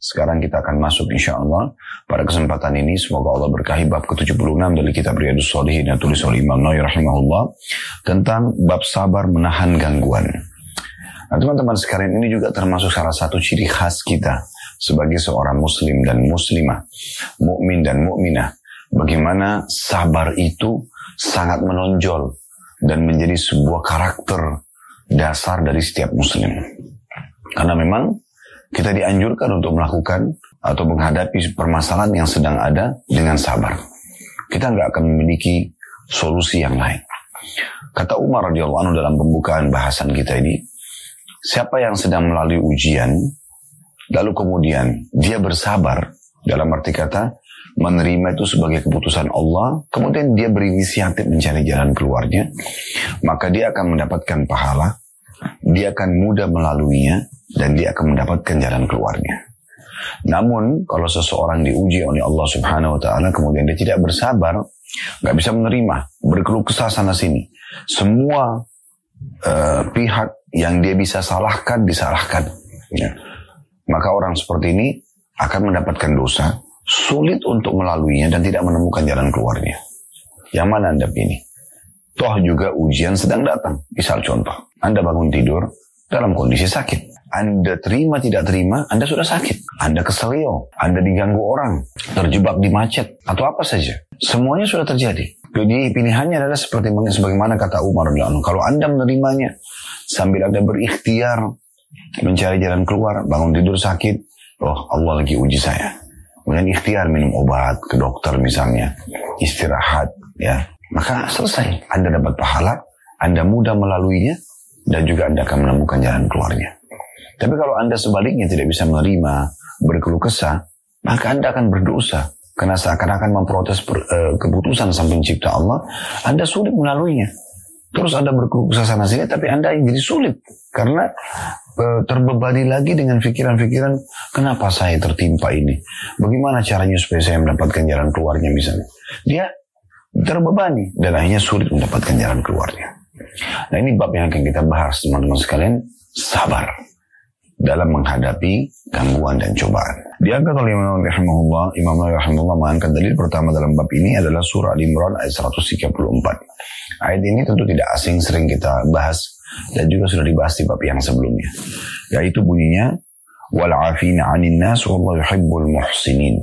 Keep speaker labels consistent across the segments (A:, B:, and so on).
A: Sekarang kita akan masuk insya Allah pada kesempatan ini semoga Allah berkahi bab ke-76 dari kitab Riyadus Solihin yang tulis oleh Imam Nawawi rahimahullah tentang bab sabar menahan gangguan. Nah teman-teman sekalian ini juga termasuk salah satu ciri khas kita sebagai seorang muslim dan muslimah, mukmin dan mukminah. Bagaimana sabar itu sangat menonjol dan menjadi sebuah karakter dasar dari setiap muslim. Karena memang kita dianjurkan untuk melakukan atau menghadapi permasalahan yang sedang ada dengan sabar. Kita nggak akan memiliki solusi yang lain. Kata Umar radhiyallahu anhu dalam pembukaan bahasan kita ini, siapa yang sedang melalui ujian, lalu kemudian dia bersabar, dalam arti kata menerima itu sebagai keputusan Allah, kemudian dia berinisiatif mencari jalan keluarnya, maka dia akan mendapatkan pahala, dia akan mudah melaluinya, dan dia akan mendapatkan jalan keluarnya. Namun kalau seseorang diuji oleh Allah Subhanahu wa taala kemudian dia tidak bersabar, nggak bisa menerima, berkeluh kesah sana sini. Semua uh, pihak yang dia bisa salahkan disalahkan. Ya. Maka orang seperti ini akan mendapatkan dosa, sulit untuk melaluinya dan tidak menemukan jalan keluarnya. Yang mana Anda pilih? Toh juga ujian sedang datang. Misal contoh, Anda bangun tidur dalam kondisi sakit. Anda terima tidak terima, Anda sudah sakit. Anda keselio, Anda diganggu orang, terjebak di macet, atau apa saja. Semuanya sudah terjadi. Jadi pilihannya adalah seperti sebagaimana kata Umar Kalau Anda menerimanya sambil Anda berikhtiar mencari jalan keluar, bangun tidur sakit, oh Allah lagi uji saya. Kemudian ikhtiar minum obat ke dokter misalnya, istirahat, ya maka selesai. Anda dapat pahala, Anda mudah melaluinya, dan juga Anda akan menemukan jalan keluarnya. Tapi kalau Anda sebaliknya tidak bisa menerima, berkeluh kesah, maka Anda akan berdosa. Karena seakan-akan memprotes per, uh, keputusan sang pencipta Allah, Anda sulit melaluinya. Terus Anda berkeluh kesah sana sini, tapi Anda jadi sulit. Karena uh, terbebani lagi dengan pikiran-pikiran, kenapa saya tertimpa ini? Bagaimana caranya supaya saya mendapatkan jalan keluarnya misalnya? Dia terbebani dan akhirnya sulit mendapatkan jalan keluarnya. Nah ini bab yang akan kita bahas teman-teman sekalian, sabar dalam menghadapi gangguan dan cobaan. Diangkat oleh Imam rahimahullah, Imam rahimahullah mengangkat dalil pertama dalam bab ini adalah surah Al-Imran ayat 134. Ayat ini tentu tidak asing sering kita bahas dan juga sudah dibahas di bab yang sebelumnya. Yaitu bunyinya wal afina 'anil nas wallahu yuhibbul muhsinin.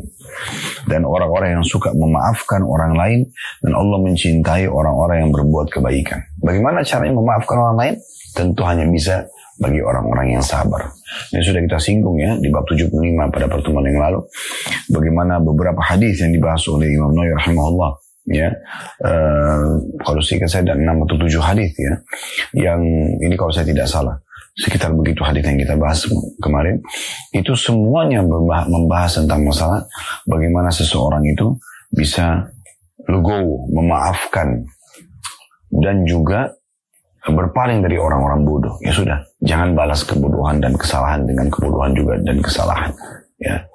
A: Dan orang-orang yang suka memaafkan orang lain dan Allah mencintai orang-orang yang berbuat kebaikan. Bagaimana caranya memaafkan orang lain? Tentu hanya bisa bagi orang-orang yang sabar. Ini sudah kita singgung ya di bab 75 pada pertemuan yang lalu. Bagaimana beberapa hadis yang dibahas oleh Imam Nawawi rahimahullah ya uh, kalau saya ada enam atau tujuh hadis ya yang ini kalau saya tidak salah sekitar begitu hadis yang kita bahas kemarin itu semuanya membahas tentang masalah bagaimana seseorang itu bisa legowo memaafkan dan juga berpaling dari orang-orang bodoh. Ya sudah, jangan balas kebodohan dan kesalahan dengan kebodohan juga dan kesalahan. Ya.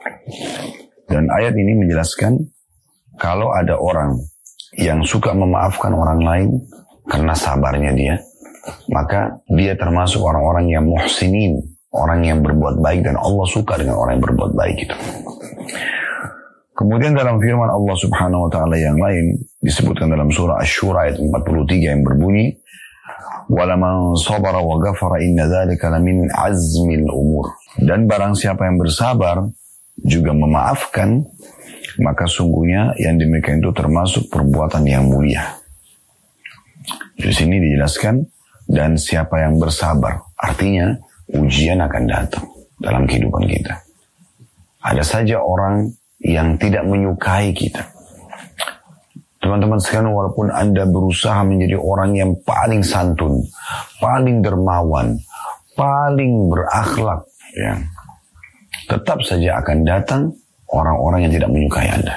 A: Dan ayat ini menjelaskan kalau ada orang yang suka memaafkan orang lain karena sabarnya dia, maka dia termasuk orang-orang yang muhsinin, orang yang berbuat baik dan Allah suka dengan orang yang berbuat baik itu. Kemudian dalam firman Allah Subhanahu wa taala yang lain disebutkan dalam surah Asy-Syura ayat 43 yang berbunyi wa ghafara inna dzalika lamin azmil umur. Dan barang siapa yang bersabar juga memaafkan maka sungguhnya yang demikian itu termasuk perbuatan yang mulia. Di sini dijelaskan dan siapa yang bersabar artinya ujian akan datang dalam kehidupan kita. Ada saja orang yang tidak menyukai kita. Teman-teman sekalian walaupun Anda berusaha menjadi orang yang paling santun, paling dermawan, paling berakhlak, ya, tetap saja akan datang orang-orang yang tidak menyukai Anda.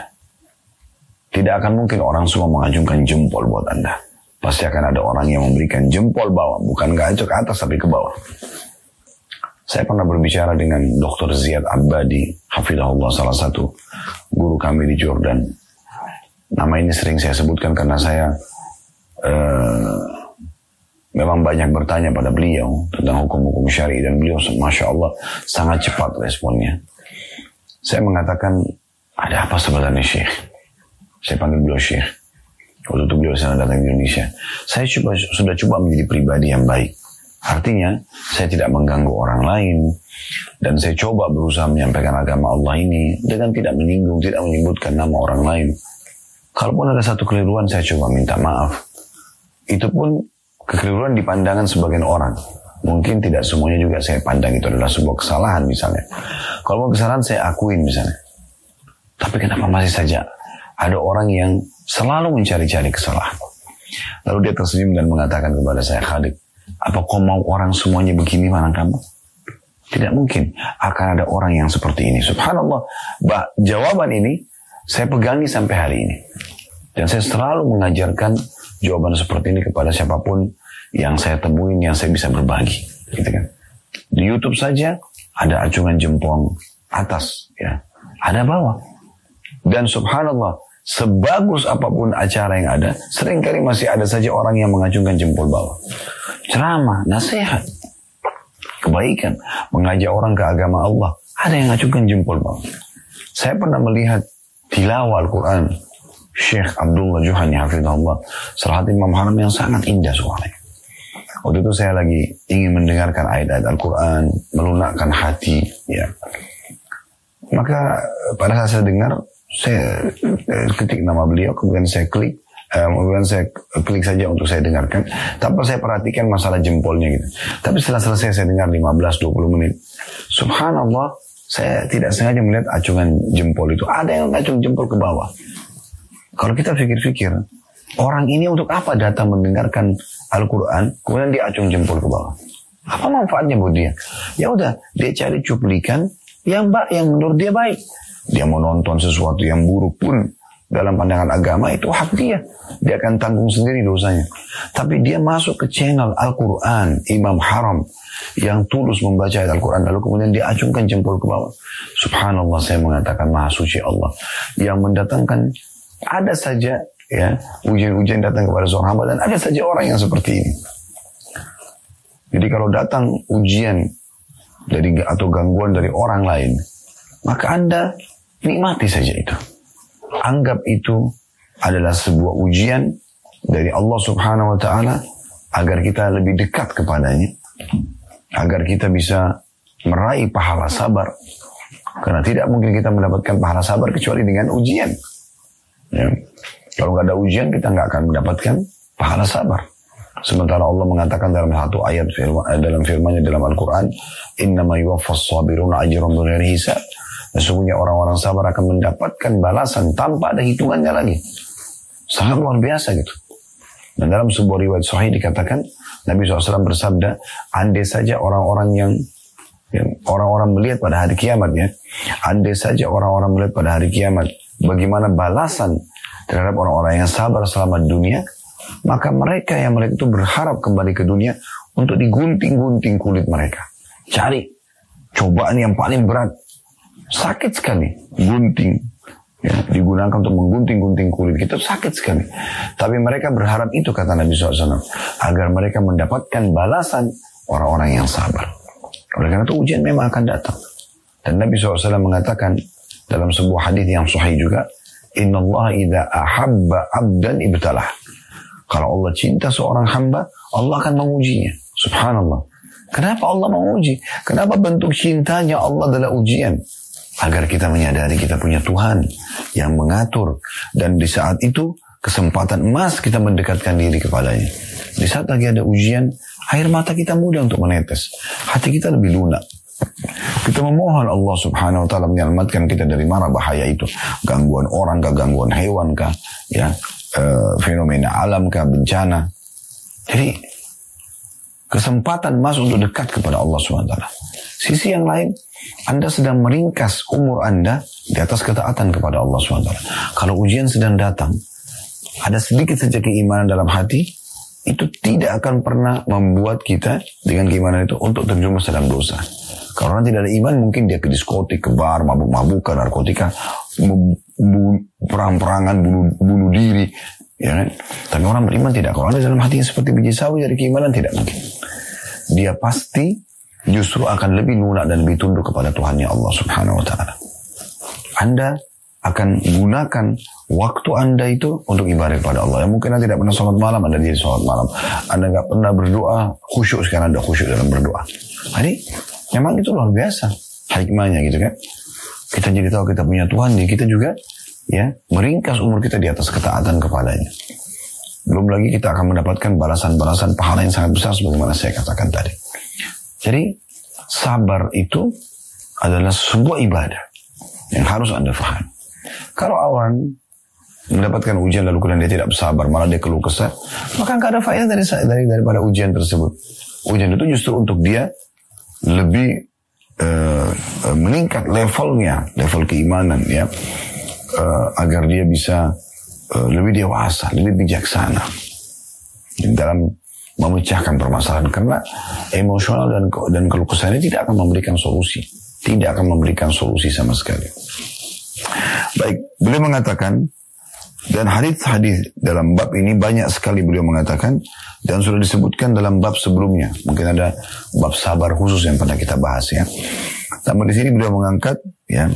A: Tidak akan mungkin orang semua mengajungkan jempol buat Anda. Pasti akan ada orang yang memberikan jempol bawah, bukan gacok ke atas tapi ke bawah. Saya pernah berbicara dengan Dr. Ziyad Abadi, Hafidahullah salah satu guru kami di Jordan. Nama ini sering saya sebutkan karena saya uh, memang banyak bertanya pada beliau tentang hukum-hukum syari dan beliau masya Allah sangat cepat responnya. Saya mengatakan, ada apa sebenarnya Syekh? Saya panggil beliau Syekh. Waktu itu beliau datang ke Indonesia. Saya coba, sudah coba menjadi pribadi yang baik. Artinya, saya tidak mengganggu orang lain. Dan saya coba berusaha menyampaikan agama Allah ini dengan tidak menyinggung, tidak menyebutkan nama orang lain. Kalaupun ada satu keliruan, saya coba minta maaf. Itu pun kekeliruan di pandangan sebagian orang. Mungkin tidak semuanya juga saya pandang itu adalah sebuah kesalahan misalnya. Kalau mau kesalahan saya akuin misalnya. Tapi kenapa masih saja ada orang yang selalu mencari-cari kesalahan. Lalu dia tersenyum dan mengatakan kepada saya, Khalid, apa kau mau orang semuanya begini mana kamu? Tidak mungkin akan ada orang yang seperti ini. Subhanallah, bah, jawaban ini saya pegangi sampai hari ini. Dan saya selalu mengajarkan jawaban seperti ini kepada siapa pun yang saya temuin, yang saya bisa berbagi. Gitu kan. Di YouTube saja ada acungan jempol atas, ya, ada bawah. Dan subhanallah, sebagus apa pun acara yang ada, sering kali masih ada saja orang yang mengacungkan jempol bawah. Ceramah, nasihat, kebaikan, mengajak orang ke agama Allah, ada yang ngacungkan jempol bawah. Saya pernah melihat tilawah Al-Quran, Syekh Abdullah Juhani Hafizahullah, salah satu imam haram yang sangat indah suaranya. Waktu itu saya lagi ingin mendengarkan ayat-ayat Al-Quran, melunakkan hati, ya. Maka pada saat saya dengar, saya eh, ketik nama beliau, kemudian saya klik, uh, kemudian saya klik saja untuk saya dengarkan, tanpa saya perhatikan masalah jempolnya gitu. Tapi setelah selesai saya dengar 15-20 menit, subhanallah, saya tidak sengaja melihat acungan jempol itu. Ada yang acung jempol ke bawah. Kalau kita pikir-pikir, orang ini untuk apa datang mendengarkan Al-Quran, kemudian dia acung jempol ke bawah? Apa manfaatnya buat dia? Ya udah, dia cari cuplikan yang yang menurut dia baik. Dia mau nonton sesuatu yang buruk pun dalam pandangan agama itu hak dia. Dia akan tanggung sendiri dosanya. Tapi dia masuk ke channel Al-Quran, Imam Haram, yang tulus membaca Al-Quran, lalu kemudian dia acungkan jempol ke bawah. Subhanallah saya mengatakan maha suci Allah. Yang mendatangkan, ada saja ya ujian-ujian datang kepada seorang hamba dan ada saja orang yang seperti ini. Jadi kalau datang ujian dari atau gangguan dari orang lain, maka Anda Nikmati saja itu. Anggap itu adalah sebuah ujian dari Allah Subhanahu wa taala agar kita lebih dekat kepadanya, agar kita bisa meraih pahala sabar. Karena tidak mungkin kita mendapatkan pahala sabar kecuali dengan ujian. Ya. Kalau nggak ada ujian kita nggak akan mendapatkan pahala sabar. Sementara Allah mengatakan dalam satu ayat firman, eh, dalam firman-Nya dalam Al-Quran, Inna ma yuwaffas sabiruna ajram hisab. Sesungguhnya orang-orang sabar akan mendapatkan balasan tanpa ada hitungannya lagi. Sangat luar biasa gitu. Dan dalam sebuah riwayat sahih dikatakan, Nabi SAW bersabda, andai saja orang-orang yang orang-orang melihat pada hari kiamat ya, andai saja orang-orang melihat pada hari kiamat, bagaimana balasan terhadap orang-orang yang sabar selama dunia, maka mereka yang mereka itu berharap kembali ke dunia untuk digunting-gunting kulit mereka. Cari cobaan yang paling berat, sakit sekali. Gunting. Ya, digunakan untuk menggunting-gunting kulit kita sakit sekali. Tapi mereka berharap itu kata Nabi SAW agar mereka mendapatkan balasan orang-orang yang sabar. Oleh karena itu ujian memang akan datang. Dan Nabi SAW mengatakan dalam sebuah hadis yang sahih juga Inna Allah idha ahabba abdan ibtalah. Kalau Allah cinta seorang hamba Allah akan mengujinya. Subhanallah. Kenapa Allah menguji? Kenapa bentuk cintanya Allah adalah ujian? Agar kita menyadari kita punya Tuhan yang mengatur dan di saat itu kesempatan emas kita mendekatkan diri kepadanya. Di saat lagi ada ujian, air mata kita mudah untuk menetes. Hati kita lebih lunak. Kita memohon Allah subhanahu wa ta'ala menyelamatkan kita dari mana bahaya itu. Gangguan orang kah, gangguan hewan kah, ya, e, fenomena alam kah, bencana. Jadi, kesempatan emas untuk dekat kepada Allah subhanahu wa ta'ala. Sisi yang lain, anda sedang meringkas umur Anda di atas ketaatan kepada Allah SWT. Kalau ujian sedang datang, ada sedikit saja keimanan dalam hati, itu tidak akan pernah membuat kita dengan keimanan itu untuk terjerumus dalam dosa. Kalau orang tidak ada iman, mungkin dia ke diskotik, ke bar, mabuk-mabukan, narkotika, perang-perangan, bunuh, bunuh diri. Ya kan? Tapi orang beriman tidak. Kalau ada dalam hatinya seperti biji sawi dari keimanan, tidak mungkin. Dia pasti justru akan lebih lunak dan lebih tunduk kepada Tuhannya Allah Subhanahu wa taala. Anda akan gunakan waktu Anda itu untuk ibadah kepada Allah. Yang mungkin Anda tidak pernah sholat malam, Anda jadi sholat malam. Anda nggak pernah berdoa, khusyuk sekarang Anda khusyuk dalam berdoa. Jadi, memang itu luar biasa hikmahnya gitu kan. Kita jadi tahu kita punya Tuhan, ya kita juga ya meringkas umur kita di atas ketaatan kepadanya. Belum lagi kita akan mendapatkan balasan-balasan pahala yang sangat besar sebagaimana saya katakan tadi. Jadi sabar itu adalah sebuah ibadah yang harus Anda faham. Kalau awan mendapatkan ujian lalu kemudian dia tidak bersabar, malah dia keluh kesah, maka nggak ada faedah dari, dari daripada ujian tersebut. Ujian itu justru untuk dia lebih uh, meningkat levelnya, level keimanan ya, uh, agar dia bisa uh, lebih dewasa, lebih bijaksana dalam memecahkan permasalahan karena emosional dan dan keluh kesah ini tidak akan memberikan solusi, tidak akan memberikan solusi sama sekali. Baik, beliau mengatakan dan hadis-hadis dalam bab ini banyak sekali beliau mengatakan dan sudah disebutkan dalam bab sebelumnya. Mungkin ada bab sabar khusus yang pernah kita bahas ya. Namun di sini beliau mengangkat ya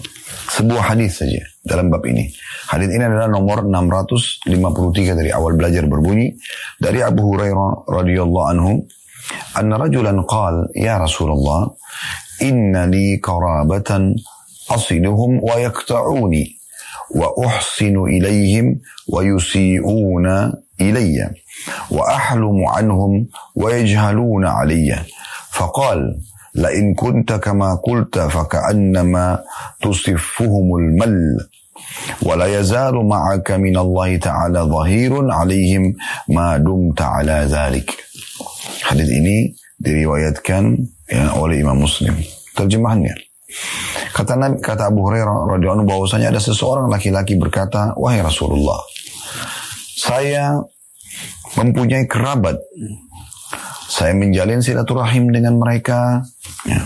A: sebuah hadis saja dalam bab ini. Hadis ini adalah nomor 653 dari awal belajar berbunyi dari Abu Hurairah radhiyallahu anhu anna rajulan qal ya Rasulullah inna li qarabatan asiluhum wa yaqta'uni وأحسن إليهم ويسيئون إلي وأحلم عنهم ويجهلون علي فقال لئن كنت كما قلت فكأنما تصفهم المل ولا يزال معك من الله تعالى ظهير عليهم ما دمت على ذلك Hadis ini diriwayatkan ya, oleh Imam Muslim. Terjemahannya. Kata Nabi, kata Abu Hurairah radhiyallahu anhu bahwasanya ada seseorang laki-laki berkata, "Wahai Rasulullah, saya mempunyai kerabat. Saya menjalin silaturahim dengan mereka, ya.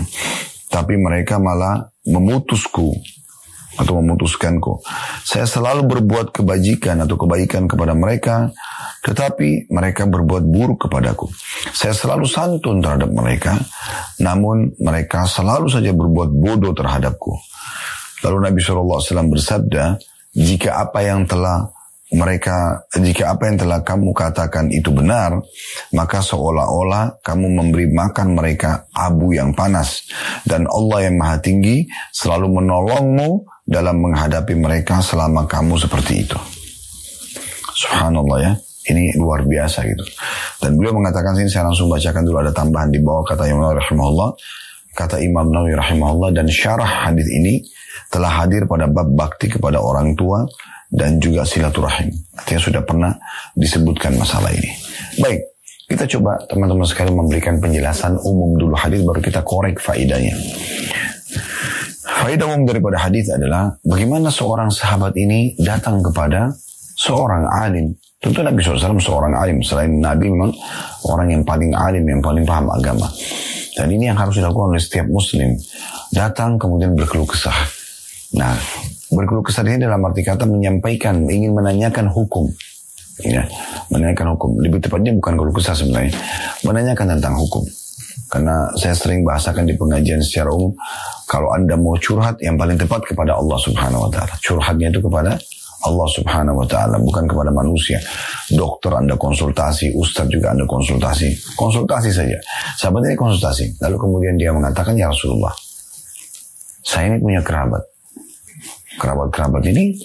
A: tapi mereka malah memutusku atau memutuskanku. Saya selalu berbuat kebajikan atau kebaikan kepada mereka, tetapi mereka berbuat buruk kepadaku. Saya selalu santun terhadap mereka, namun mereka selalu saja berbuat bodoh terhadapku. Lalu Nabi SAW bersabda, jika apa yang telah mereka jika apa yang telah kamu katakan itu benar, maka seolah-olah kamu memberi makan mereka abu yang panas. Dan Allah yang maha tinggi selalu menolongmu dalam menghadapi mereka selama kamu seperti itu. Subhanallah ya. Ini luar biasa gitu. Dan beliau mengatakan sini saya langsung bacakan dulu ada tambahan di bawah kata Imam Nawawi rahimahullah. Kata Imam Nawawi rahimahullah dan syarah hadis ini telah hadir pada bab bakti kepada orang tua dan juga silaturahim. Artinya sudah pernah disebutkan masalah ini. Baik, kita coba teman-teman sekali memberikan penjelasan umum dulu hadis baru kita korek faidahnya. Faidah umum daripada hadis adalah bagaimana seorang sahabat ini datang kepada seorang alim Tentu Nabi SAW seorang alim. Selain Nabi memang orang yang paling alim, yang paling paham agama. Dan ini yang harus dilakukan oleh setiap muslim. Datang kemudian berkeluh kesah. Nah, berkeluh kesah ini dalam arti kata menyampaikan, ingin menanyakan hukum. Ya, menanyakan hukum. Lebih tepatnya bukan keluh kesah sebenarnya. Menanyakan tentang hukum. Karena saya sering bahasakan di pengajian secara umum, kalau Anda mau curhat, yang paling tepat kepada Allah Subhanahu wa Ta'ala. Curhatnya itu kepada Allah subhanahu wa ta'ala, bukan kepada manusia. Dokter Anda konsultasi, ustadz juga Anda konsultasi. Konsultasi saja. Sahabat ini konsultasi. Lalu kemudian dia mengatakan, Ya Rasulullah, saya ini punya kerabat. Kerabat-kerabat ini,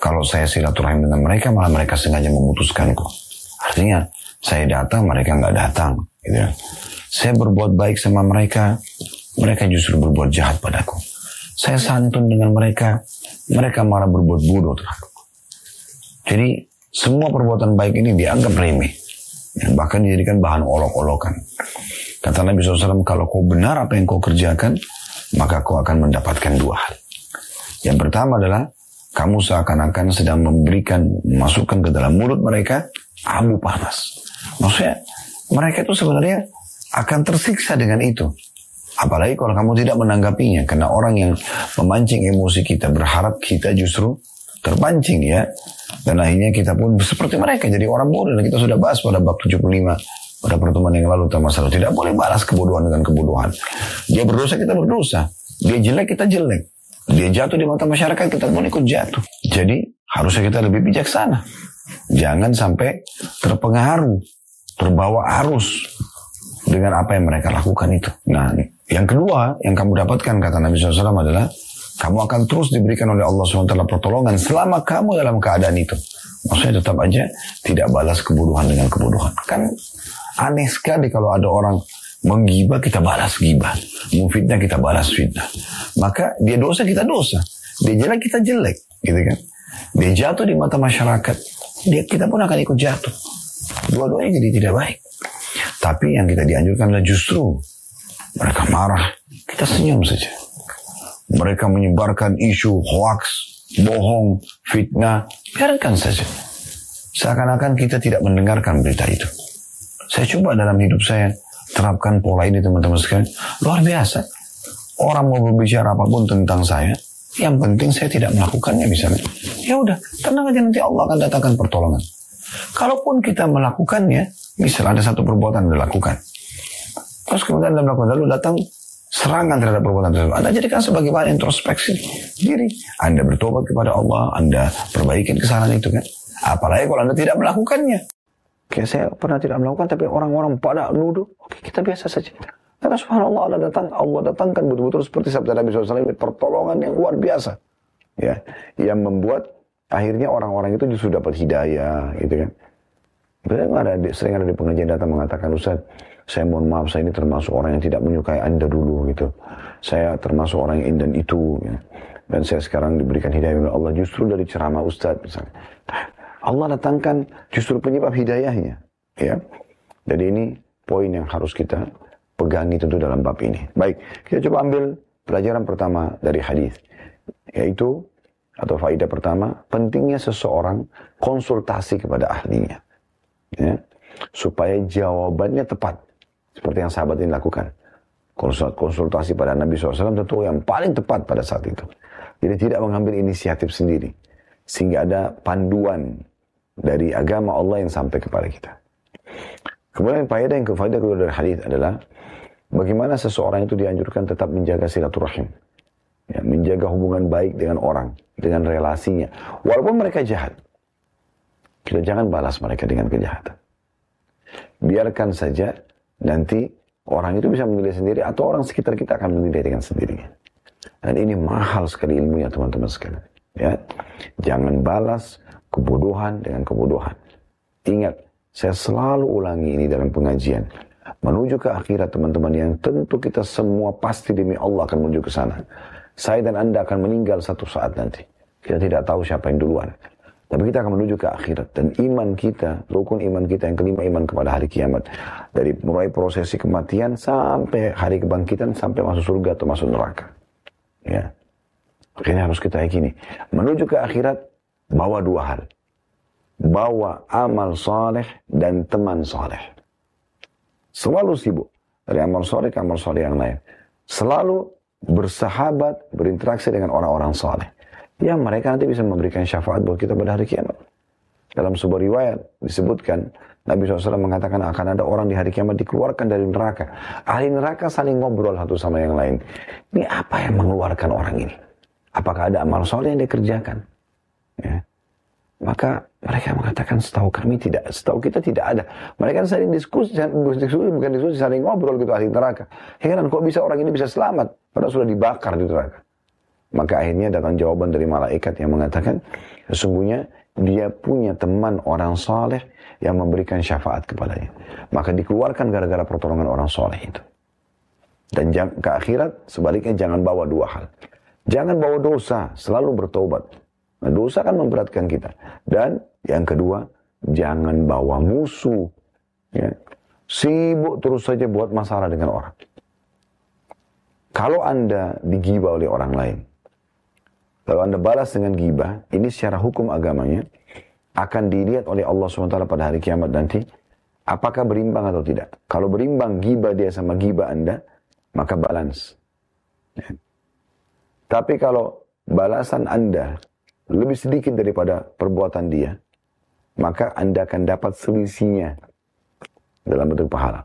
A: kalau saya silaturahim dengan mereka, malah mereka sengaja memutuskanku. Artinya, saya datang, mereka nggak datang. Gitu. Ya. Saya berbuat baik sama mereka, mereka justru berbuat jahat padaku. Saya santun dengan mereka, mereka malah berbuat bodoh terhadap jadi semua perbuatan baik ini dianggap remeh. Ya, bahkan dijadikan bahan olok-olokan. Kata Nabi SAW, kalau kau benar apa yang kau kerjakan, maka kau akan mendapatkan dua hal. Yang pertama adalah, kamu seakan-akan sedang memberikan, masukkan ke dalam mulut mereka, abu panas. Maksudnya, mereka itu sebenarnya akan tersiksa dengan itu. Apalagi kalau kamu tidak menanggapinya. Karena orang yang memancing emosi kita, berharap kita justru terpancing ya. Dan akhirnya kita pun seperti mereka jadi orang bodoh. Dan kita sudah bahas pada bab 75 pada pertemuan yang lalu tentang masalah tidak boleh balas kebodohan dengan kebodohan. Dia berdosa kita berdosa. Dia jelek kita jelek. Dia jatuh di mata masyarakat, kita pun ikut jatuh. Jadi harusnya kita lebih bijaksana. Jangan sampai terpengaruh, terbawa arus dengan apa yang mereka lakukan itu. Nah, yang kedua yang kamu dapatkan kata Nabi SAW adalah kamu akan terus diberikan oleh Allah SWT pertolongan selama kamu dalam keadaan itu. Maksudnya tetap aja tidak balas kebodohan dengan kebodohan. Kan aneh sekali kalau ada orang menggibah kita balas gibah. Memfitnah kita balas fitnah. Maka dia dosa kita dosa. Dia jelek kita jelek. Gitu kan. Dia jatuh di mata masyarakat. Dia, kita pun akan ikut jatuh. Dua-duanya jadi tidak baik. Tapi yang kita dianjurkan adalah justru mereka marah. Kita senyum saja. Mereka menyebarkan isu hoax, bohong, fitnah. Biarkan saja. Seakan-akan kita tidak mendengarkan berita itu. Saya coba dalam hidup saya terapkan pola ini teman-teman sekalian. Luar biasa. Orang mau berbicara apa pun tentang saya, yang penting saya tidak melakukannya misalnya. Ya udah, tenang aja nanti Allah akan datangkan pertolongan. Kalaupun kita melakukannya, misal ada satu perbuatan dilakukan. Terus kemudian Anda melakukan, lalu datang serangan terhadap perbuatan tersebut. Anda jadikan sebagai bahan introspeksi diri. Anda bertobat kepada Allah, Anda perbaikin kesalahan itu kan. Apalagi kalau Anda tidak melakukannya. Oke, saya pernah tidak melakukan, tapi orang-orang pada nuduh. Oke, kita biasa saja. Karena subhanallah Allah datang, Allah datangkan betul-betul seperti sabda Nabi SAW, pertolongan yang luar biasa. Ya, yang membuat akhirnya orang-orang itu justru dapat hidayah, gitu kan. Betul ada, sering ada di pengajian datang mengatakan, Ustaz, saya mohon maaf, saya ini termasuk orang yang tidak menyukai Anda dulu, gitu. Saya termasuk orang yang indan itu, ya. Dan saya sekarang diberikan hidayah oleh Allah justru dari ceramah Ustaz, misalnya. Allah datangkan justru penyebab hidayahnya. Ya. Jadi ini poin yang harus kita pegangi tentu dalam bab ini. Baik, kita coba ambil pelajaran pertama dari hadis, yaitu atau faedah pertama, pentingnya seseorang konsultasi kepada ahlinya. Ya, supaya jawabannya tepat. Seperti yang sahabat ini lakukan. Konsultasi pada Nabi SAW tentu yang paling tepat pada saat itu. Jadi tidak mengambil inisiatif sendiri. Sehingga ada panduan dari agama Allah yang sampai kepada kita. Kemudian faedah yang kefaedah kedua dari hadis adalah bagaimana seseorang itu dianjurkan tetap menjaga silaturahim. Ya, menjaga hubungan baik dengan orang, dengan relasinya. Walaupun mereka jahat. Kita jangan balas mereka dengan kejahatan. Biarkan saja nanti orang itu bisa memilih sendiri atau orang sekitar kita akan memilih dengan sendirinya. Dan ini mahal sekali ilmunya teman-teman sekalian. Ya, jangan balas kebodohan dengan kebodohan. Ingat, saya selalu ulangi ini dalam pengajian. Menuju ke akhirat teman-teman yang tentu kita semua pasti demi Allah akan menuju ke sana. Saya dan Anda akan meninggal satu saat nanti. Kita tidak tahu siapa yang duluan. Tapi kita akan menuju ke akhirat. Dan iman kita, rukun iman kita yang kelima iman kepada hari kiamat. Dari mulai prosesi kematian sampai hari kebangkitan sampai masuk surga atau masuk neraka. Ya. Ini harus kita yakini. Menuju ke akhirat bawa dua hal. Bawa amal soleh dan teman soleh. Selalu sibuk. Dari amal soleh ke amal soleh yang lain. Selalu bersahabat, berinteraksi dengan orang-orang soleh. Yang mereka nanti bisa memberikan syafaat buat kita pada hari kiamat. Dalam sebuah riwayat disebutkan, Nabi SAW mengatakan akan ada orang di hari kiamat dikeluarkan dari neraka. Ahli neraka saling ngobrol satu sama yang lain. Ini apa yang mengeluarkan orang ini? Apakah ada amal soleh yang dikerjakan? Ya. Maka mereka mengatakan setahu kami tidak, setahu kita tidak ada. Mereka saling diskusi, diskusi bukan diskusi, saling ngobrol gitu ahli neraka. Heran kok bisa orang ini bisa selamat, padahal sudah dibakar di neraka. Maka akhirnya datang jawaban dari malaikat yang mengatakan, sesungguhnya dia punya teman orang soleh yang memberikan syafaat kepadanya. Maka dikeluarkan gara-gara pertolongan orang soleh itu. Dan ke akhirat, sebaliknya jangan bawa dua hal. Jangan bawa dosa, selalu bertobat. Nah, dosa kan memberatkan kita. Dan yang kedua, jangan bawa musuh. Ya. Sibuk terus saja buat masalah dengan orang. Kalau Anda digibah oleh orang lain, kalau Anda balas dengan gibah, ini secara hukum agamanya, akan dilihat oleh Allah SWT pada hari kiamat nanti, apakah berimbang atau tidak. Kalau berimbang gibah dia sama gibah Anda, maka balance. Ya. Tapi kalau balasan Anda lebih sedikit daripada perbuatan dia, maka Anda akan dapat selisihnya. dalam bentuk pahala.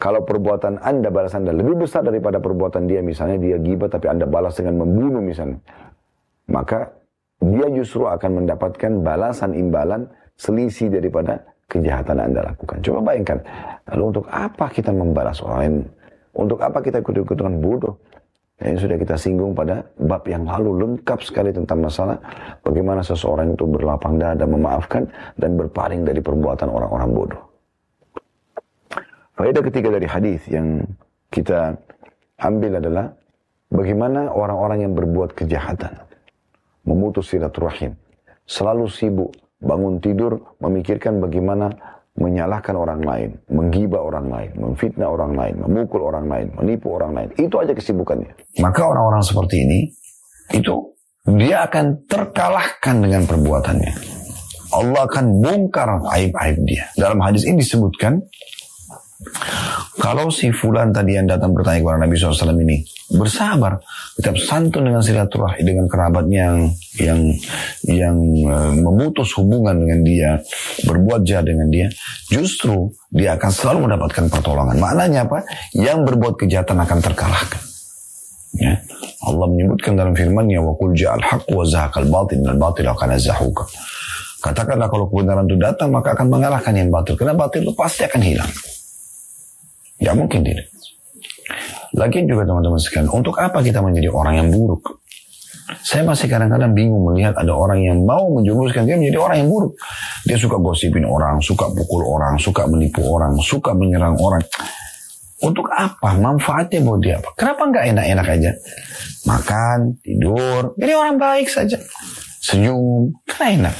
A: Kalau perbuatan Anda balasan Anda lebih besar daripada perbuatan dia, misalnya dia gibah tapi Anda balas dengan membunuh misalnya, maka dia justru akan mendapatkan balasan imbalan selisih daripada kejahatan Anda lakukan. Coba bayangkan, lalu untuk apa kita membalas orang lain? Untuk apa kita ikut-ikutan bodoh? Yang sudah kita singgung pada bab yang lalu lengkap sekali tentang masalah bagaimana seseorang itu berlapang dada memaafkan dan berpaling dari perbuatan orang-orang bodoh. Faedah ketiga dari hadis yang kita ambil adalah bagaimana orang-orang yang berbuat kejahatan, memutus silaturahim, selalu sibuk bangun tidur memikirkan bagaimana menyalahkan orang lain, menggibah orang lain, memfitnah orang lain, memukul orang lain, menipu orang lain. Itu aja kesibukannya. Maka orang-orang seperti ini, itu dia akan terkalahkan dengan perbuatannya. Allah akan bongkar aib-aib dia. Dalam hadis ini disebutkan, kalau si fulan tadi yang datang bertanya kepada Nabi SAW ini bersabar, tetap santun dengan silaturahmi dengan kerabatnya yang yang yang uh, memutus hubungan dengan dia, berbuat jahat dengan dia, justru dia akan selalu mendapatkan pertolongan. Maknanya apa? Yang berbuat kejahatan akan terkalahkan. Ya. Allah menyebutkan dalam firman-Nya wa qul ja'al haqq wa zahaqal batil dan batil akan zahuka. Katakanlah kalau kebenaran itu datang maka akan mengalahkan yang batil. Karena batil itu pasti akan hilang. Ya mungkin tidak. Lagian juga teman-teman sekalian, untuk apa kita menjadi orang yang buruk? Saya masih kadang-kadang bingung melihat ada orang yang mau menjumuskan dia menjadi orang yang buruk. Dia suka gosipin orang, suka pukul orang, suka menipu orang, suka menyerang orang. Untuk apa? Manfaatnya buat dia apa? Kenapa nggak enak-enak aja? Makan, tidur, jadi orang baik saja. Senyum, karena enak.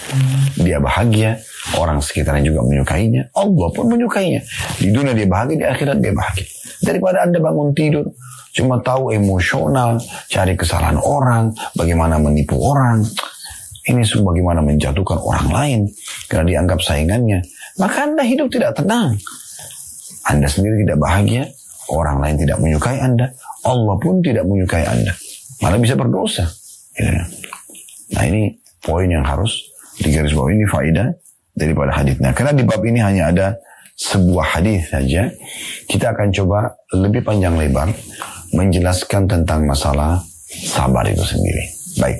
A: Dia bahagia, orang sekitarnya juga menyukainya. Allah pun menyukainya. Di dunia dia bahagia, di akhirat dia bahagia. Daripada Anda bangun tidur, cuma tahu emosional, cari kesalahan orang, bagaimana menipu orang. Ini semua bagaimana menjatuhkan orang lain karena dianggap saingannya. Maka Anda hidup tidak tenang. Anda sendiri tidak bahagia, orang lain tidak menyukai Anda, Allah pun tidak menyukai Anda. Malah bisa berdosa. Ya. Nah ini poin yang harus digarisbawahi ini faedah daripada hadisnya. Karena di bab ini hanya ada sebuah hadis saja, kita akan coba lebih panjang lebar menjelaskan tentang masalah sabar itu sendiri. Baik,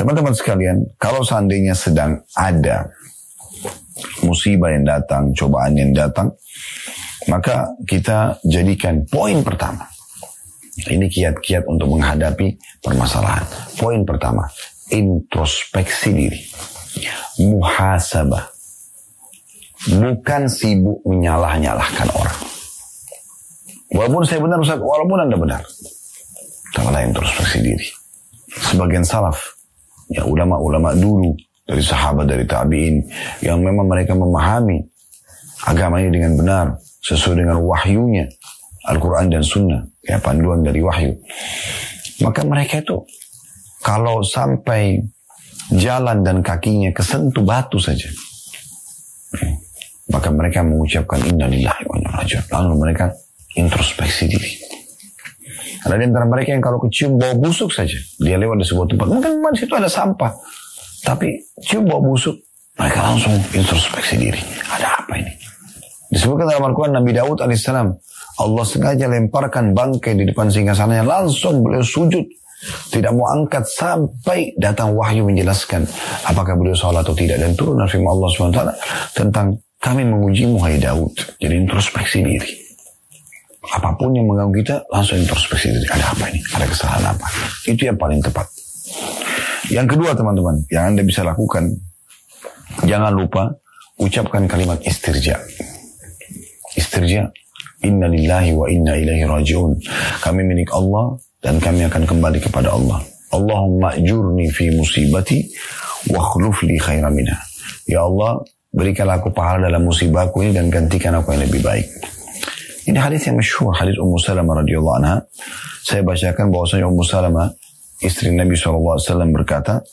A: teman-teman sekalian, kalau seandainya sedang ada musibah yang datang, cobaan yang datang, maka kita jadikan poin pertama. Ini kiat-kiat untuk menghadapi permasalahan. Poin pertama, introspeksi diri. Muhasabah bukan sibuk menyalah-nyalahkan orang. Walaupun saya benar Ustaz, walaupun Anda benar. Tanganlah introspeksi diri. Sebagian salaf, ya ulama-ulama dulu, dari sahabat, dari tabi'in, yang memang mereka memahami agama ini dengan benar, sesuai dengan wahyunya, Al-Quran dan Sunnah, ya panduan dari wahyu. Maka mereka itu, kalau sampai jalan dan kakinya kesentuh batu saja, maka mereka mengucapkan innalillahi wa inna Lalu mereka introspeksi diri. Ada di antara mereka yang kalau kecium bau busuk saja, dia lewat di sebuah tempat, mungkin di situ ada sampah, tapi cium bau busuk, mereka langsung introspeksi diri. Ada apa ini? Disebutkan dalam Al-Quran Nabi Daud alaihissalam, Allah sengaja lemparkan bangkai di depan singgasananya, langsung beliau sujud. Tidak mau angkat sampai datang wahyu menjelaskan apakah beliau sholat atau tidak. Dan turun firman Allah SWT tentang kami mengujimu hai Daud. Jadi introspeksi diri. Apa pun yang mengganggu kita, langsung introspeksi diri. Ada apa ini? Ada kesalahan apa? Itu yang paling tepat. Yang kedua teman-teman, yang Anda bisa lakukan, jangan lupa ucapkan kalimat istirja. Istirja, inna lillahi wa inna ilaihi rajiun. Kami milik Allah dan kami akan kembali kepada Allah. Allahumma ajurni fi musibati wa khulufli khaira minha. Ya Allah, Berikanlah aku pahala dalam musibahku ini dan gantikan aku yang lebih baik. Ini hadis yang masyhur, hadis Ummu Salamah radhiyallahu anha. Saya bacakan bahwasanya Ummu Salamah, istri Nabi SAW berkata,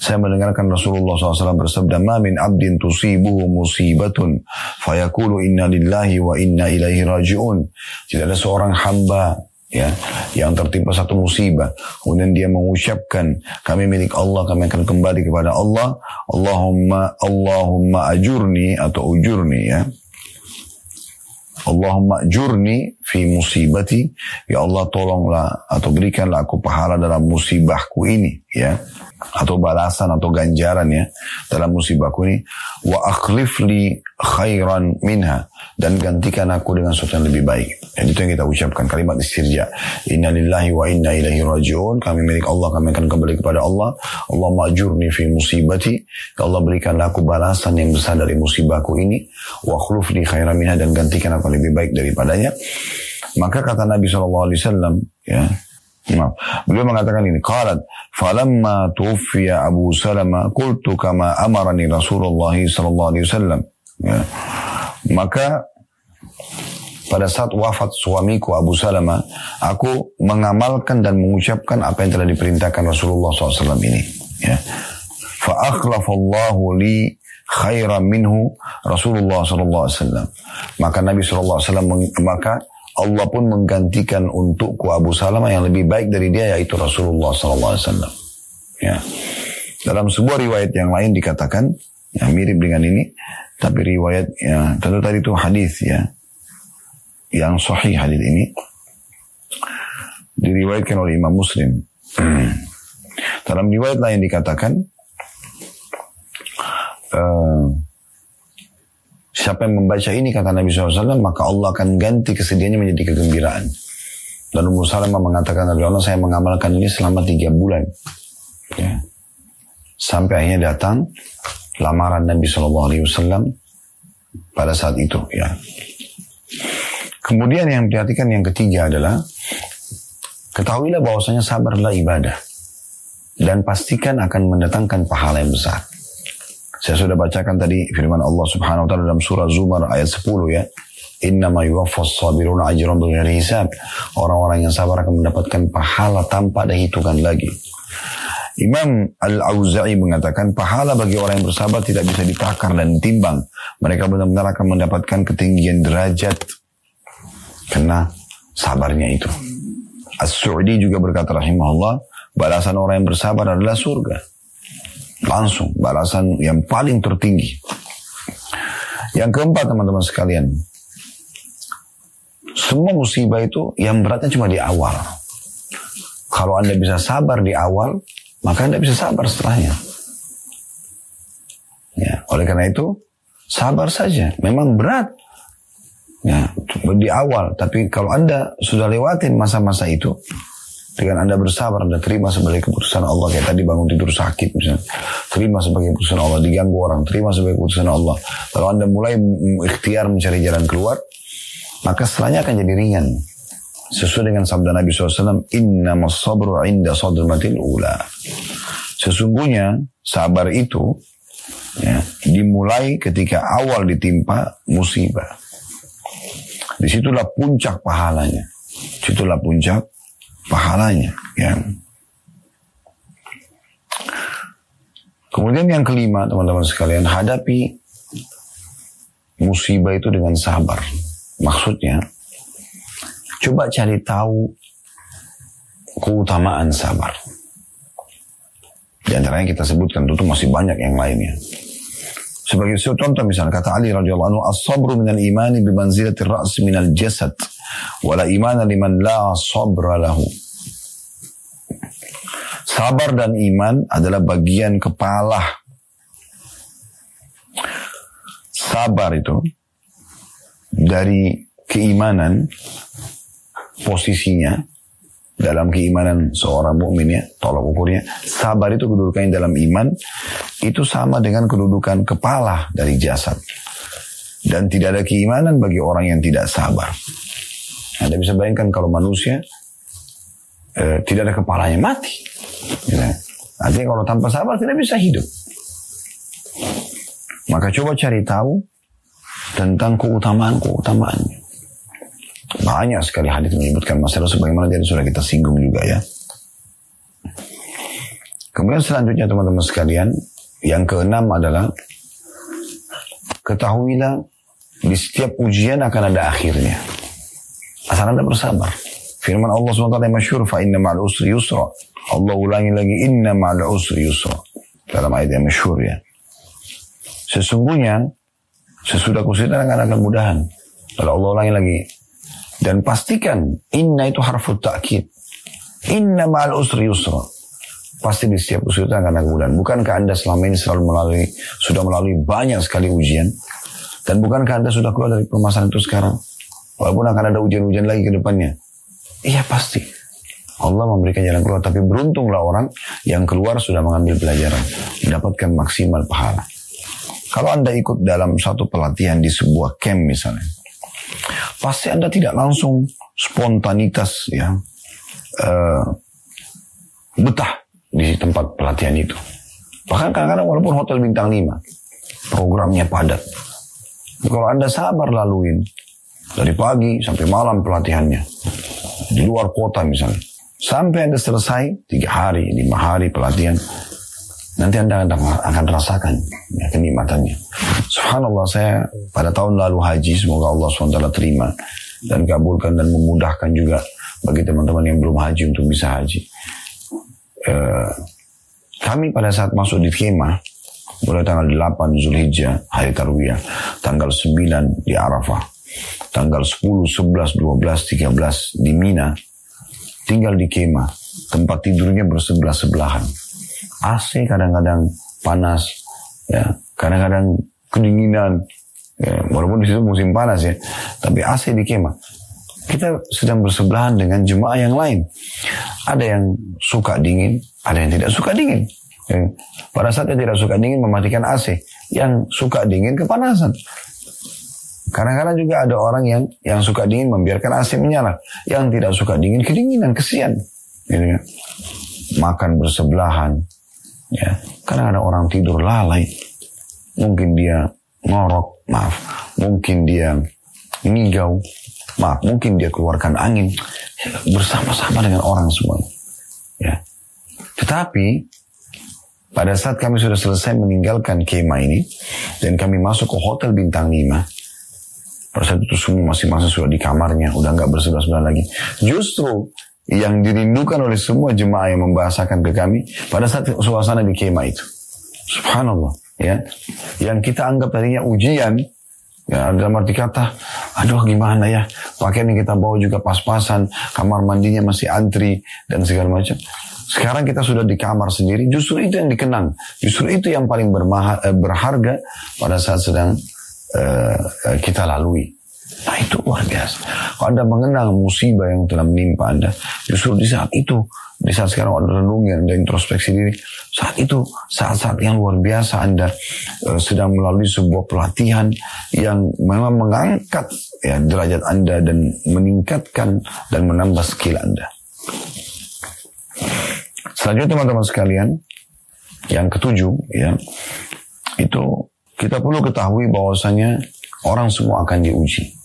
A: saya mendengarkan Rasulullah SAW bersabda, "Ma min abdin tusibuhu musibatun, fayakulu inna lillahi wa inna ilaihi raji'un." Tidak ada seorang hamba ya yang tertimpa satu musibah kemudian dia mengucapkan kami milik Allah kami akan kembali kepada Allah Allahumma Allahumma ajurni atau ujurni ya Allahumma jurni fi musibati. Ya Allah tolonglah atau berikanlah aku pahala dalam musibahku ini. Ya atau balasan atau ganjaran ya dalam musibahku ini wa akhlif li khairan minha dan gantikan aku dengan sesuatu yang lebih baik. Dan itu yang kita ucapkan kalimat istirja. Innalillahi wa inna ilaihi rajiun. Kami milik Allah kami akan kembali kepada Allah. Allah majurni fi musibati. Ya Allah berikanlah aku balasan yang besar dari musibahku ini. Wa akhlif li khairan minha dan gantikan aku lebih baik daripadanya. Maka kata Nabi SAW ya Nah, beliau mengatakan ini, qalat falamma tuwfiya Abu Salama qultu kama amarani Rasulullah sallallahu alaihi wasallam. Ya. Maka pada saat wafat suamiku Abu Salama, aku mengamalkan dan mengucapkan apa yang telah diperintahkan Rasulullah SAW ini. Ya. Fa'akhlafallahu li khairan minhu Rasulullah SAW. Maka Nabi SAW maka Allah pun menggantikan untukku Abu Salamah yang lebih baik dari dia yaitu Rasulullah SAW. Ya. Dalam sebuah riwayat yang lain dikatakan yang mirip dengan ini, tapi riwayat ya tentu tadi itu hadis ya yang sahih hadis ini diriwayatkan oleh Imam Muslim. Dalam riwayat lain dikatakan uh, Siapa yang membaca ini kata Nabi SAW maka Allah akan ganti kesedihannya menjadi kegembiraan. Dan Ummu Salamah mengatakan Nabi Allah saya mengamalkan ini selama tiga bulan. Ya. Sampai akhirnya datang lamaran Nabi SAW pada saat itu. Ya. Kemudian yang diperhatikan yang ketiga adalah ketahuilah bahwasanya sabar adalah ibadah dan pastikan akan mendatangkan pahala yang besar. Saya sudah bacakan tadi firman Allah Subhanahu wa taala dalam surah Zumar ayat 10 ya. Innama yuwaffas sabiruna ajran bighairi hisab. Orang-orang yang sabar akan mendapatkan pahala tanpa ada hitungan lagi. Imam Al-Auza'i mengatakan pahala bagi orang yang bersabar tidak bisa ditakar dan ditimbang. Mereka benar-benar akan mendapatkan ketinggian derajat karena sabarnya itu. As-Su'di juga berkata rahimahullah, balasan orang yang bersabar adalah surga. Langsung balasan yang paling tertinggi. Yang keempat teman-teman sekalian. Semua musibah itu yang beratnya cuma di awal. Kalau Anda bisa sabar di awal, maka Anda bisa sabar setelahnya. Ya, oleh karena itu, sabar saja. Memang berat. Ya, di awal. Tapi kalau Anda sudah lewatin masa-masa itu, dengan Anda bersabar, Anda terima sebagai keputusan Allah. Kayak tadi bangun tidur sakit misalnya. Terima sebagai keputusan Allah. Diganggu orang, terima sebagai keputusan Allah. Kalau Anda mulai ikhtiar mencari jalan keluar, maka setelahnya akan jadi ringan. Sesuai dengan sabda Nabi SAW, Inna sabru inda sadmatil ula. Sesungguhnya sabar itu ya, dimulai ketika awal ditimpa musibah. Di situlah puncak pahalanya. Di situlah puncak pahalanya. Ya. Kemudian yang kelima, teman-teman sekalian, hadapi musibah itu dengan sabar. Maksudnya, coba cari tahu keutamaan sabar. Di antaranya kita sebutkan tentu masih banyak yang lainnya. Sebagai contoh misalnya kata Ali radhiyallahu anhu as-sabru minal imani bi manzilati ra's minal jasad wala imana liman la sabra lahu. Sabar dan iman adalah bagian kepala. Sabar itu dari keimanan posisinya dalam keimanan seorang mukmin ya, tolak ukurnya. Sabar itu kedudukannya dalam iman itu sama dengan kedudukan kepala dari jasad. Dan tidak ada keimanan bagi orang yang tidak sabar. Anda bisa bayangkan kalau manusia eh, tidak ada kepalanya mati. Ya. Artinya kalau tanpa sabar tidak bisa hidup. Maka coba cari tahu tentang keutamaan-keutamaannya. Banyak sekali hadis menyebutkan masalah sebagaimana tadi sudah kita singgung juga ya. Kemudian selanjutnya teman-teman sekalian, yang keenam adalah ketahuilah di setiap ujian akan ada akhirnya. Asal Anda bersabar. Firman Allah SWT yang masyur, fa inna ma'al usri yusra. Allah ulangi lagi inna ma'al usri yusra. Dalam ayat yang masyur ya. Sesungguhnya sesudah kesulitan akan ada kemudahan. Lalu Allah ulangi lagi. Dan pastikan inna itu harfu ta'kid. Inna ma'al usri yusra. Pasti di setiap kesulitan akan ada kemudahan. Bukankah Anda selama ini selalu melalui, sudah melalui banyak sekali ujian? Dan bukankah Anda sudah keluar dari permasalahan itu sekarang? Walaupun akan ada ujian-ujian lagi ke depannya. Iya pasti. Allah memberikan jalan keluar. Tapi beruntunglah orang yang keluar sudah mengambil pelajaran. Mendapatkan maksimal pahala. Kalau Anda ikut dalam satu pelatihan di sebuah camp misalnya. Pasti Anda tidak langsung spontanitas ya. Uh, betah di tempat pelatihan itu. Bahkan kadang-kadang walaupun hotel bintang 5. Programnya padat. Kalau Anda sabar laluin, dari pagi sampai malam pelatihannya. Di luar kota misalnya. Sampai Anda selesai, tiga hari, lima hari pelatihan. Nanti Anda akan rasakan ya, kenikmatannya. Subhanallah saya pada tahun lalu haji, semoga Allah SWT terima dan kabulkan dan memudahkan juga bagi teman-teman yang belum haji untuk bisa haji. Uh, kami pada saat masuk di kemah, mulai tanggal 8 Zulhijjah, hari Tarwiyah, tanggal 9 di Arafah, tanggal 10, 11, 12, 13 di Mina, tinggal di kemah, tempat tidurnya bersebelah-sebelahan. AC kadang-kadang panas, ya, kadang-kadang kedinginan, ya, walaupun di situ musim panas ya, tapi AC di kemah. Kita sedang bersebelahan dengan jemaah yang lain. Ada yang suka dingin, ada yang tidak suka dingin. Ya. Pada saat yang tidak suka dingin mematikan AC, yang suka dingin kepanasan. Kadang-kadang juga ada orang yang yang suka dingin membiarkan AC menyala. Yang tidak suka dingin kedinginan, kesian. Gitu kan. Makan bersebelahan. Ya. Karena ada orang tidur lalai. Mungkin dia ngorok, maaf. Mungkin dia ngigau, maaf. Mungkin dia keluarkan angin. Bersama-sama dengan orang semua. Ya. Tetapi pada saat kami sudah selesai meninggalkan kema ini dan kami masuk ke hotel bintang 5, pada saat itu semua masing-masing sudah di kamarnya, udah nggak bersebelah-sebelah lagi. Justru yang dirindukan oleh semua jemaah yang membahasakan ke kami pada saat suasana di kemah itu. Subhanallah, ya. Yang kita anggap tadinya ujian, ya dalam arti kata, aduh gimana ya, pakaian yang kita bawa juga pas-pasan, kamar mandinya masih antri dan segala macam. Sekarang kita sudah di kamar sendiri, justru itu yang dikenang, justru itu yang paling eh, berharga pada saat sedang uh, kita lalui. Nah itu luar biasa. Kalau Anda mengenang musibah yang telah menimpa Anda, justru di saat itu, di saat sekarang Anda renungi, Anda introspeksi diri, saat itu, saat-saat yang luar biasa Anda uh, sedang melalui sebuah pelatihan yang memang mengangkat ya, derajat Anda dan meningkatkan dan menambah skill Anda. Selanjutnya teman-teman sekalian, yang ketujuh ya, itu kita perlu ketahui bahwasanya orang semua akan diuji.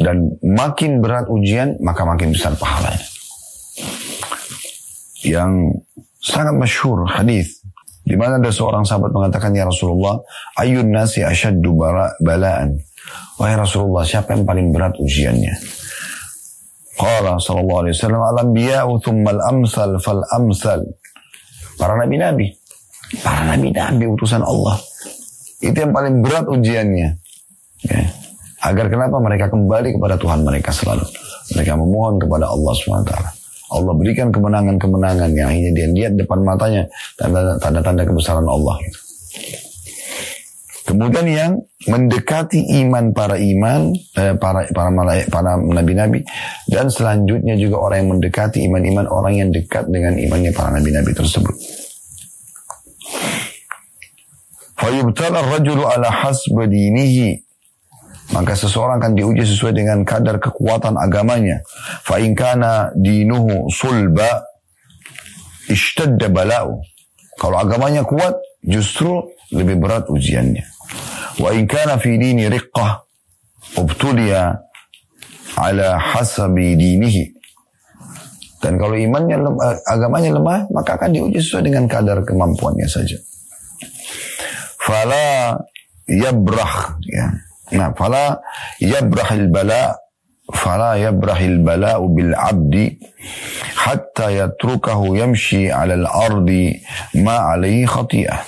A: Dan makin berat ujian, maka makin besar pahalanya. Yang sangat masyhur hadis di mana ada seorang sahabat mengatakan ya Rasulullah, ayun nasi asyaddu balaan. Wahai Rasulullah, siapa yang paling berat ujiannya? Qala sallallahu alaihi wasallam al-anbiya'u thumma al-amsal fal amsal. Para nabi-nabi. Para nabi-nabi utusan Allah. Itu yang paling berat ujiannya. Ya. Agar kenapa mereka kembali kepada Tuhan mereka selalu. Mereka memohon kepada Allah SWT. Allah berikan kemenangan-kemenangan yang akhirnya dia lihat depan matanya tanda-tanda kebesaran Allah. Kemudian yang mendekati iman para iman, eh, para para malaik, para nabi-nabi, dan selanjutnya juga orang yang mendekati iman-iman orang yang dekat dengan imannya para nabi-nabi tersebut. Fayubtala rajulu ala hasba dinihi. Maka seseorang akan diuji sesuai dengan kadar kekuatan agamanya. Fa in kana dinuhu sulba ishtadda bala'u. Kalau agamanya kuat, justru lebih berat ujiannya. Wa in kana fi dini riqqah ubtuliya ala hasabi dinihi. Dan kalau imannya lemah, agamanya lemah, maka akan diuji sesuai dengan kadar kemampuannya saja fala yabrah ya. Nah, fala yabrahil bala fala yabrahil bala bil abdi hatta yatrukahu yamshi 'ala al-ardi ma 'alaihi khati'ah.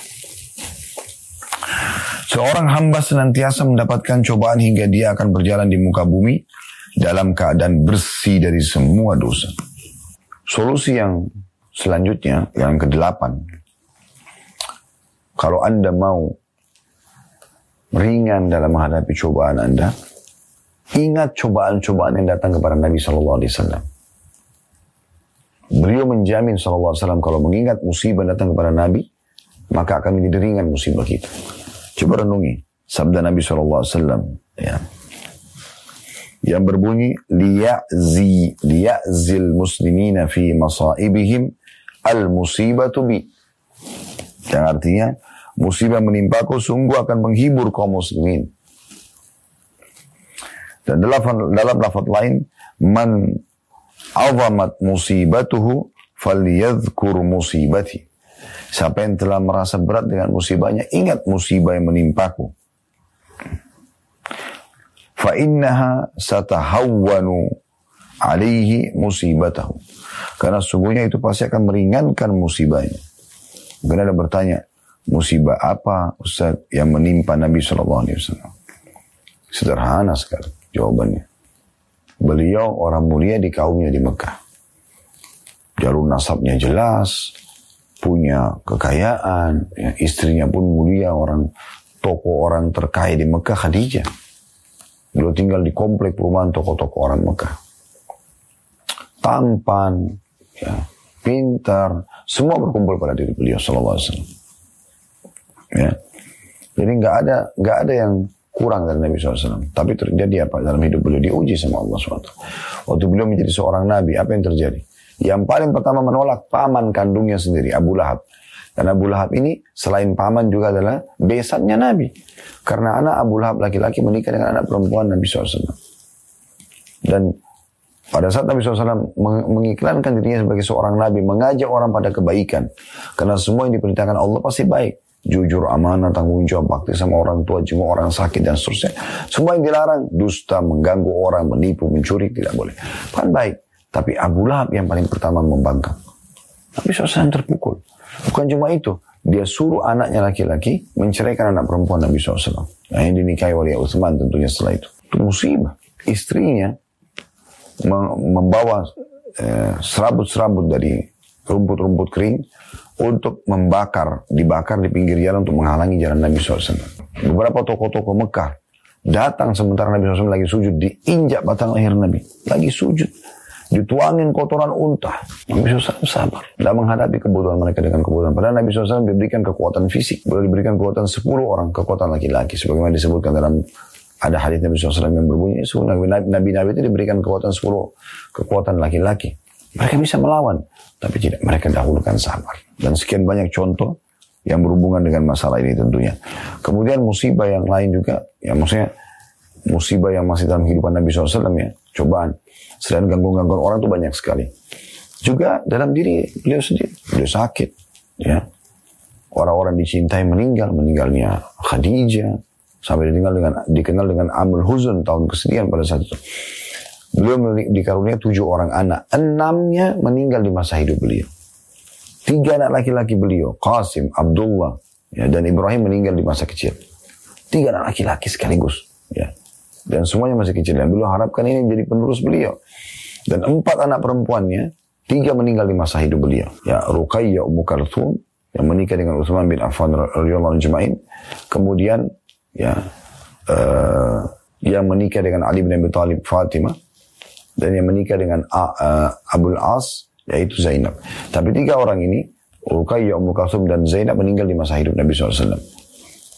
A: Seorang hamba senantiasa mendapatkan cobaan hingga dia akan berjalan di muka bumi dalam keadaan bersih dari semua dosa. Solusi yang selanjutnya, yang kedelapan. Kalau Anda mau ringan dalam menghadapi cobaan Anda, ingat cobaan-cobaan yang datang kepada Nabi Shallallahu Alaihi Wasallam. Beliau menjamin Shallallahu Alaihi Wasallam kalau mengingat musibah datang kepada Nabi, maka akan menjadi ringan musibah kita. Coba renungi sabda Nabi SAW. Ya. Yang berbunyi, liya'zi, liya'zil muslimina fi masaibihim al-musibatu bi. Yang artinya, musibah menimpaku sungguh akan menghibur kaum muslimin. Dan dalam, dalam lafaz lain, man azamat musibatuhu falyadhkur musibati. Siapa yang telah merasa berat dengan musibahnya, ingat musibah yang menimpaku. Fa innaha satahawwanu alaihi musibatahu. Karena sungguhnya itu pasti akan meringankan musibahnya. Mungkin ada bertanya, musibah apa Ustaz yang menimpa Nabi Shallallahu Alaihi Wasallam? Sederhana sekali jawabannya. Beliau orang mulia di kaumnya di Mekah. Jalur nasabnya jelas, punya kekayaan, ya, istrinya pun mulia orang toko orang terkaya di Mekah Khadijah. Beliau tinggal di komplek perumahan toko-toko orang Mekah. Tampan, ya, pintar, semua berkumpul pada diri beliau Sallallahu Alaihi Wasallam. Ya. Jadi nggak ada nggak ada yang kurang dari Nabi SAW. Tapi terjadi apa dalam hidup beliau diuji sama Allah SWT. Waktu beliau menjadi seorang Nabi, apa yang terjadi? Yang paling pertama menolak paman kandungnya sendiri, Abu Lahab. Dan Abu Lahab ini selain paman juga adalah besannya Nabi. Karena anak Abu Lahab laki-laki menikah dengan anak perempuan Nabi SAW. Dan pada saat Nabi SAW mengiklankan dirinya sebagai seorang Nabi, mengajak orang pada kebaikan. Karena semua yang diperintahkan Allah pasti baik. Jujur, amanah, tanggung jawab, bakti sama orang tua, jenguk orang sakit, dan seterusnya. Semua yang dilarang, dusta, mengganggu orang, menipu, mencuri, tidak boleh. Kan baik. Tapi Abu Lahab yang paling pertama membangkang. Nabi SAW terpukul. Bukan cuma itu. Dia suruh anaknya laki-laki menceraikan anak perempuan Nabi SAW. Nah, yang dinikahi oleh Utsman tentunya setelah itu. Itu musibah. Istrinya membawa eh, serabut-serabut dari rumput-rumput kering untuk membakar, dibakar di pinggir jalan untuk menghalangi jalan Nabi SAW. Beberapa tokoh-tokoh Mekah datang sementara Nabi SAW lagi sujud, diinjak batang leher Nabi. Lagi sujud dituangin kotoran unta. Nabi SAW sabar. Tidak menghadapi kebutuhan mereka dengan kebutuhan. Padahal Nabi SAW diberikan kekuatan fisik. Boleh diberikan kekuatan 10 orang, kekuatan laki-laki. Sebagaimana disebutkan dalam ada hadis Nabi SAW yang berbunyi, Nabi-Nabi itu diberikan kekuatan 10 kekuatan laki-laki. Mereka bisa melawan. Tapi tidak, mereka dahulukan sabar. Dan sekian banyak contoh yang berhubungan dengan masalah ini tentunya. Kemudian musibah yang lain juga, ya maksudnya musibah yang masih dalam kehidupan Nabi SAW ya, cobaan. Selain gangguan-gangguan orang itu banyak sekali. Juga dalam diri beliau sendiri, beliau sakit. Ya, orang-orang dicintai meninggal, meninggalnya Khadijah, sampai ditinggal dengan dikenal dengan Amul Huzun tahun kesedihan pada saat itu. Beliau dikarunia tujuh orang anak, enamnya meninggal di masa hidup beliau. Tiga anak laki-laki beliau, Qasim, Abdullah, ya, dan Ibrahim meninggal di masa kecil. Tiga anak laki-laki sekaligus. Ya. Dan semuanya masih kecil. Dan beliau harapkan ini menjadi penerus beliau. Dan empat anak perempuannya, tiga meninggal di masa hidup beliau. Ya, Ruqayyah Ummu Kalthum, yang menikah dengan Utsman bin Affan anhu Kemudian ya uh, yang menikah dengan Ali bin Abi Thalib Fatimah dan yang menikah dengan uh, uh, Abul As yaitu Zainab. Tapi tiga orang ini Ruqayyah Ummu Kalthum dan Zainab meninggal di masa hidup Nabi SAW.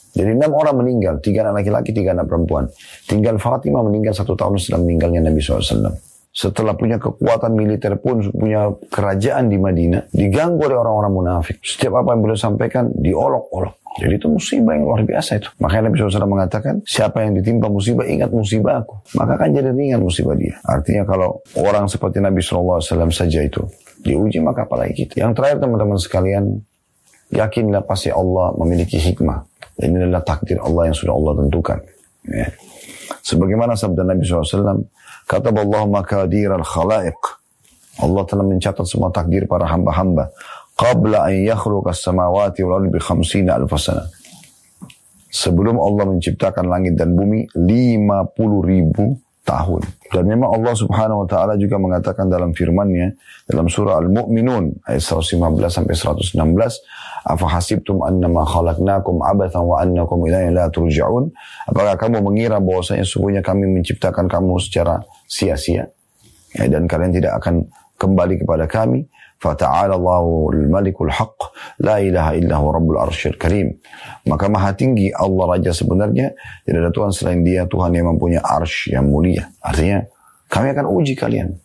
A: Jadi enam orang meninggal, tiga anak laki-laki, tiga anak perempuan. Tinggal Fatimah meninggal satu tahun setelah meninggalnya Nabi SAW. Setelah punya kekuatan militer pun, punya kerajaan di Madinah, diganggu oleh orang-orang munafik. Setiap apa yang beliau sampaikan, diolok-olok. Jadi itu musibah yang luar biasa itu. Makanya Nabi SAW mengatakan, siapa yang ditimpa musibah, ingat musibah aku. Maka kan jadi ringan musibah dia. Artinya kalau orang seperti Nabi SAW saja itu diuji, maka apalagi kita. Yang terakhir teman-teman sekalian, yakinlah pasti Allah memiliki hikmah ini adalah takdir Allah yang sudah Allah tentukan. Ya. Sebagaimana sabda Nabi SAW, kata Allah makadir al-khalaiq. Allah telah mencatat semua takdir para hamba-hamba. Qabla an yakhluqa samawati wal ardi bi khamsina alf sana. sebelum Allah menciptakan langit dan bumi 50 ribu tahun. Dan memang Allah subhanahu wa ta'ala juga mengatakan dalam firmannya dalam surah Al-Mu'minun ayat 115 sampai 116 Afa hasibtum annama khalaqnakum abathan wa annakum ilayhi la turja'un Apakah kamu mengira bahwasanya sungguhnya kami menciptakan kamu secara sia-sia? Ya, dan kalian tidak akan kembali kepada kami Fata'ala Allahul Malikul Haq La ilaha illa huwa Rabbul Arsyil Karim Maka maha tinggi Allah Raja sebenarnya Tidak ada Tuhan selain dia Tuhan yang mempunyai arsh yang mulia Artinya kami akan uji kalian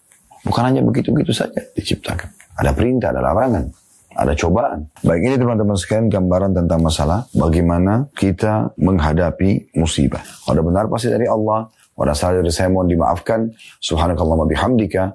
A: Bukan hanya begitu-begitu saja diciptakan Ada perintah, ada larangan ada cobaan. Baik ini teman-teman sekalian gambaran tentang masalah bagaimana kita menghadapi musibah. Kalau benar pasti dari Allah. Pada salah dari saya mohon dimaafkan. Subhanakallah bihamdika.